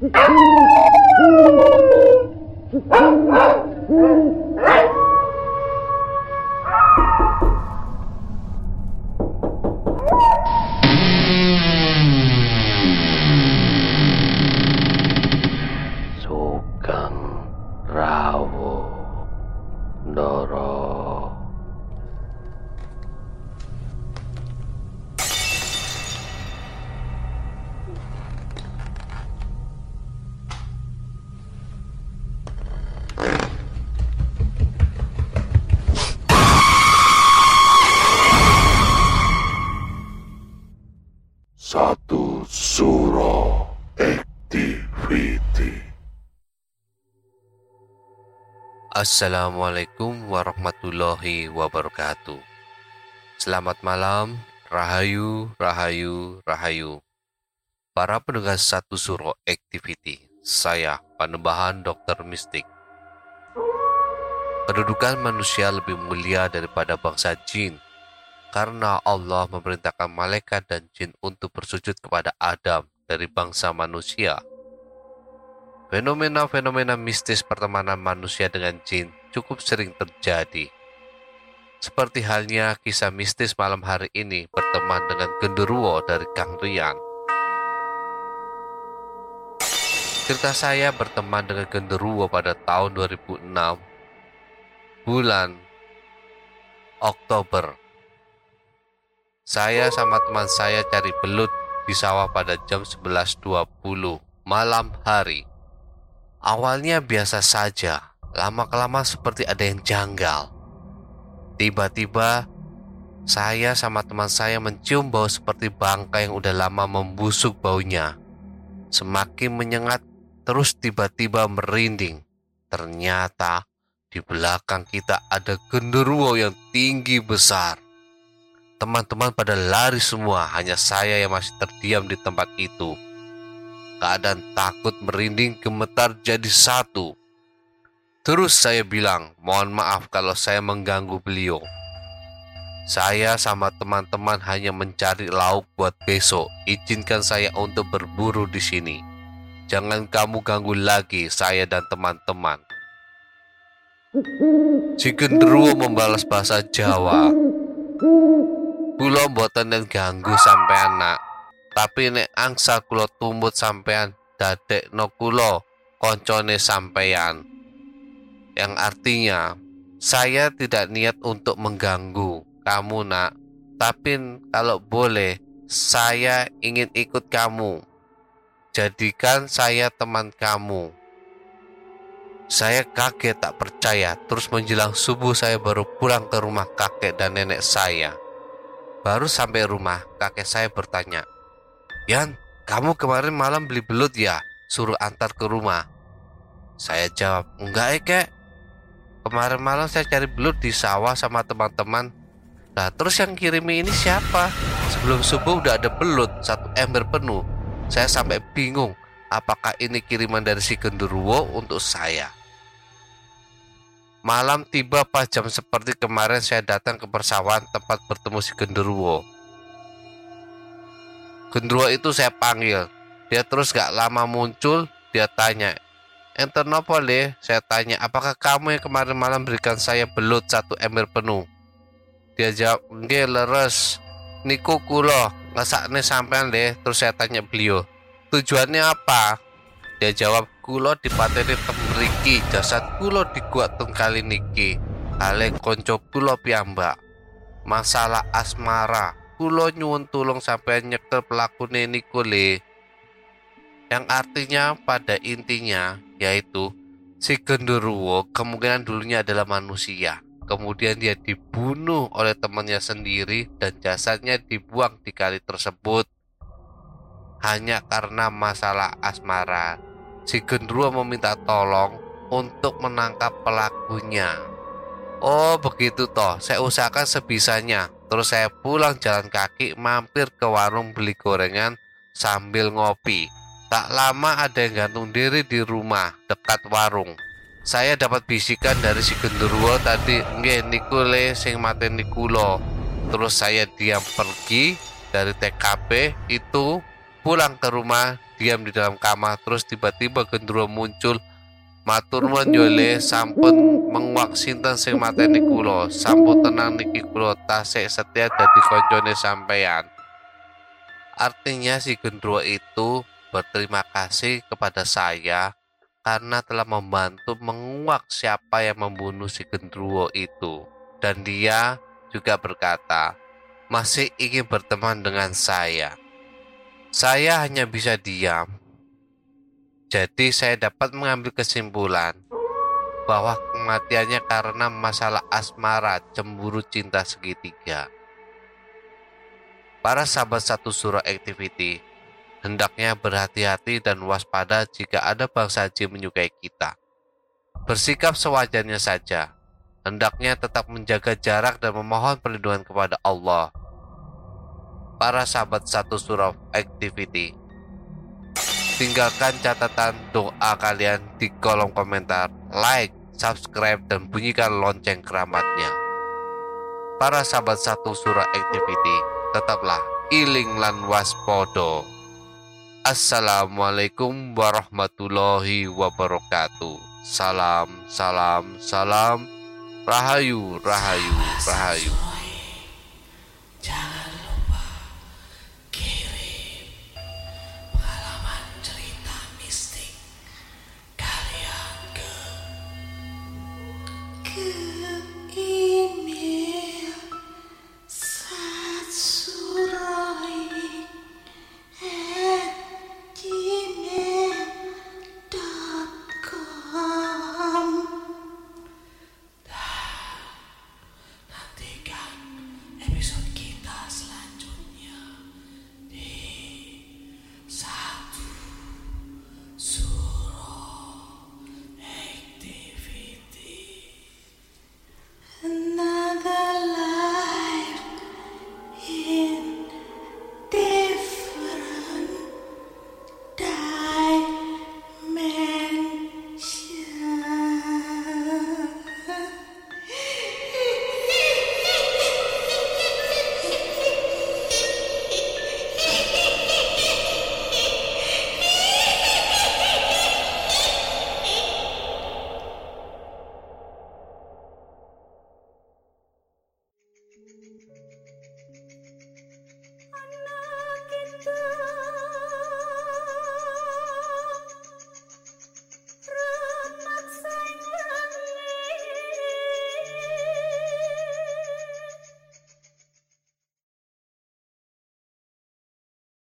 Oh, my God. Suro Activity Assalamualaikum warahmatullahi wabarakatuh. Selamat malam, rahayu, rahayu, rahayu. Para pendengar satu suro activity, saya Panembahan Dokter Mistik. Kedudukan manusia lebih mulia daripada bangsa jin, karena Allah memerintahkan malaikat dan jin untuk bersujud kepada Adam dari bangsa manusia. Fenomena-fenomena mistis pertemanan manusia dengan jin cukup sering terjadi. Seperti halnya kisah mistis malam hari ini berteman dengan genderuwo dari Kang Rian. Cerita saya berteman dengan genderuwo pada tahun 2006, bulan Oktober. Saya sama teman saya cari belut di sawah pada jam 11.20 malam hari. Awalnya biasa saja, lama-kelamaan seperti ada yang janggal. Tiba-tiba, saya sama teman saya mencium bau seperti bangkai yang udah lama membusuk baunya. Semakin menyengat, terus tiba-tiba merinding. Ternyata di belakang kita ada genderuwo yang tinggi besar. Teman-teman pada lari semua, hanya saya yang masih terdiam di tempat itu keadaan takut merinding gemetar jadi satu. Terus saya bilang, mohon maaf kalau saya mengganggu beliau. Saya sama teman-teman hanya mencari lauk buat besok. Izinkan saya untuk berburu di sini. Jangan kamu ganggu lagi saya dan teman-teman. Si genderuwo membalas bahasa Jawa. Kulo boten dan ganggu sampai anak tapi nek angsa kulo tumbut sampean dadek no kulo koncone sampean yang artinya saya tidak niat untuk mengganggu kamu nak. Tapi kalau boleh saya ingin ikut kamu. Jadikan saya teman kamu. Saya kaget tak percaya. Terus menjelang subuh saya baru pulang ke rumah kakek dan nenek saya baru sampai rumah kakek saya bertanya Yan, kamu kemarin malam beli belut ya? Suruh antar ke rumah. Saya jawab, enggak ya kek. Kemarin malam saya cari belut di sawah sama teman-teman. Nah terus yang kirimi ini siapa? Sebelum subuh udah ada belut satu ember penuh. Saya sampai bingung apakah ini kiriman dari si genderuwo untuk saya. Malam tiba pas jam seperti kemarin saya datang ke persawahan tempat bertemu si genderuwo. Gendruwo itu saya panggil. Dia terus gak lama muncul, dia tanya, Enter? Saya tanya, apakah kamu yang kemarin malam berikan saya belut satu ember penuh? Dia jawab, nggih leres. Niku kulo, ngesakne sampean le. Terus saya tanya beliau, tujuannya apa? Dia jawab, kulo dipateni temriki, jasad kulo diguak kali niki. Ale konco kulo piyambak. Masalah asmara, kulo nyuwun tulung sampai nyekel pelaku niku le. Yang artinya pada intinya yaitu si genderuwo kemungkinan dulunya adalah manusia. Kemudian dia dibunuh oleh temannya sendiri dan jasadnya dibuang di kali tersebut hanya karena masalah asmara. Si genderuwo meminta tolong untuk menangkap pelakunya. Oh begitu toh, saya usahakan sebisanya. Terus saya pulang jalan kaki mampir ke warung beli gorengan sambil ngopi. Tak lama ada yang gantung diri di rumah dekat warung. Saya dapat bisikan dari si genderuwo tadi, nggih niku le sing mateni kula. Terus saya diam pergi dari TKP itu pulang ke rumah diam di dalam kamar terus tiba-tiba gendruwo muncul. Matur nuwun yole sampun menguak sinten sing mateni kula? Sampun tenang niki kula? Tasik setia dadi koncone sampeyan. Artinya si gendruwo itu berterima kasih kepada saya karena telah membantu menguak siapa yang membunuh si gendruwo itu. Dan dia juga berkata, masih ingin berteman dengan saya. Saya hanya bisa diam. Jadi saya dapat mengambil kesimpulan bahwa kematiannya karena masalah asmara, cemburu cinta segitiga. Para sahabat satu surah activity, hendaknya berhati-hati dan waspada jika ada bangsa jin menyukai kita. Bersikap sewajarnya saja, hendaknya tetap menjaga jarak dan memohon perlindungan kepada Allah. Para sahabat satu surah activity, tinggalkan catatan doa kalian di kolom komentar, like, subscribe, dan bunyikan lonceng keramatnya. Para sahabat satu surah activity, tetaplah iling lan waspodo. Assalamualaikum warahmatullahi wabarakatuh. Salam, salam, salam. Rahayu, rahayu, rahayu.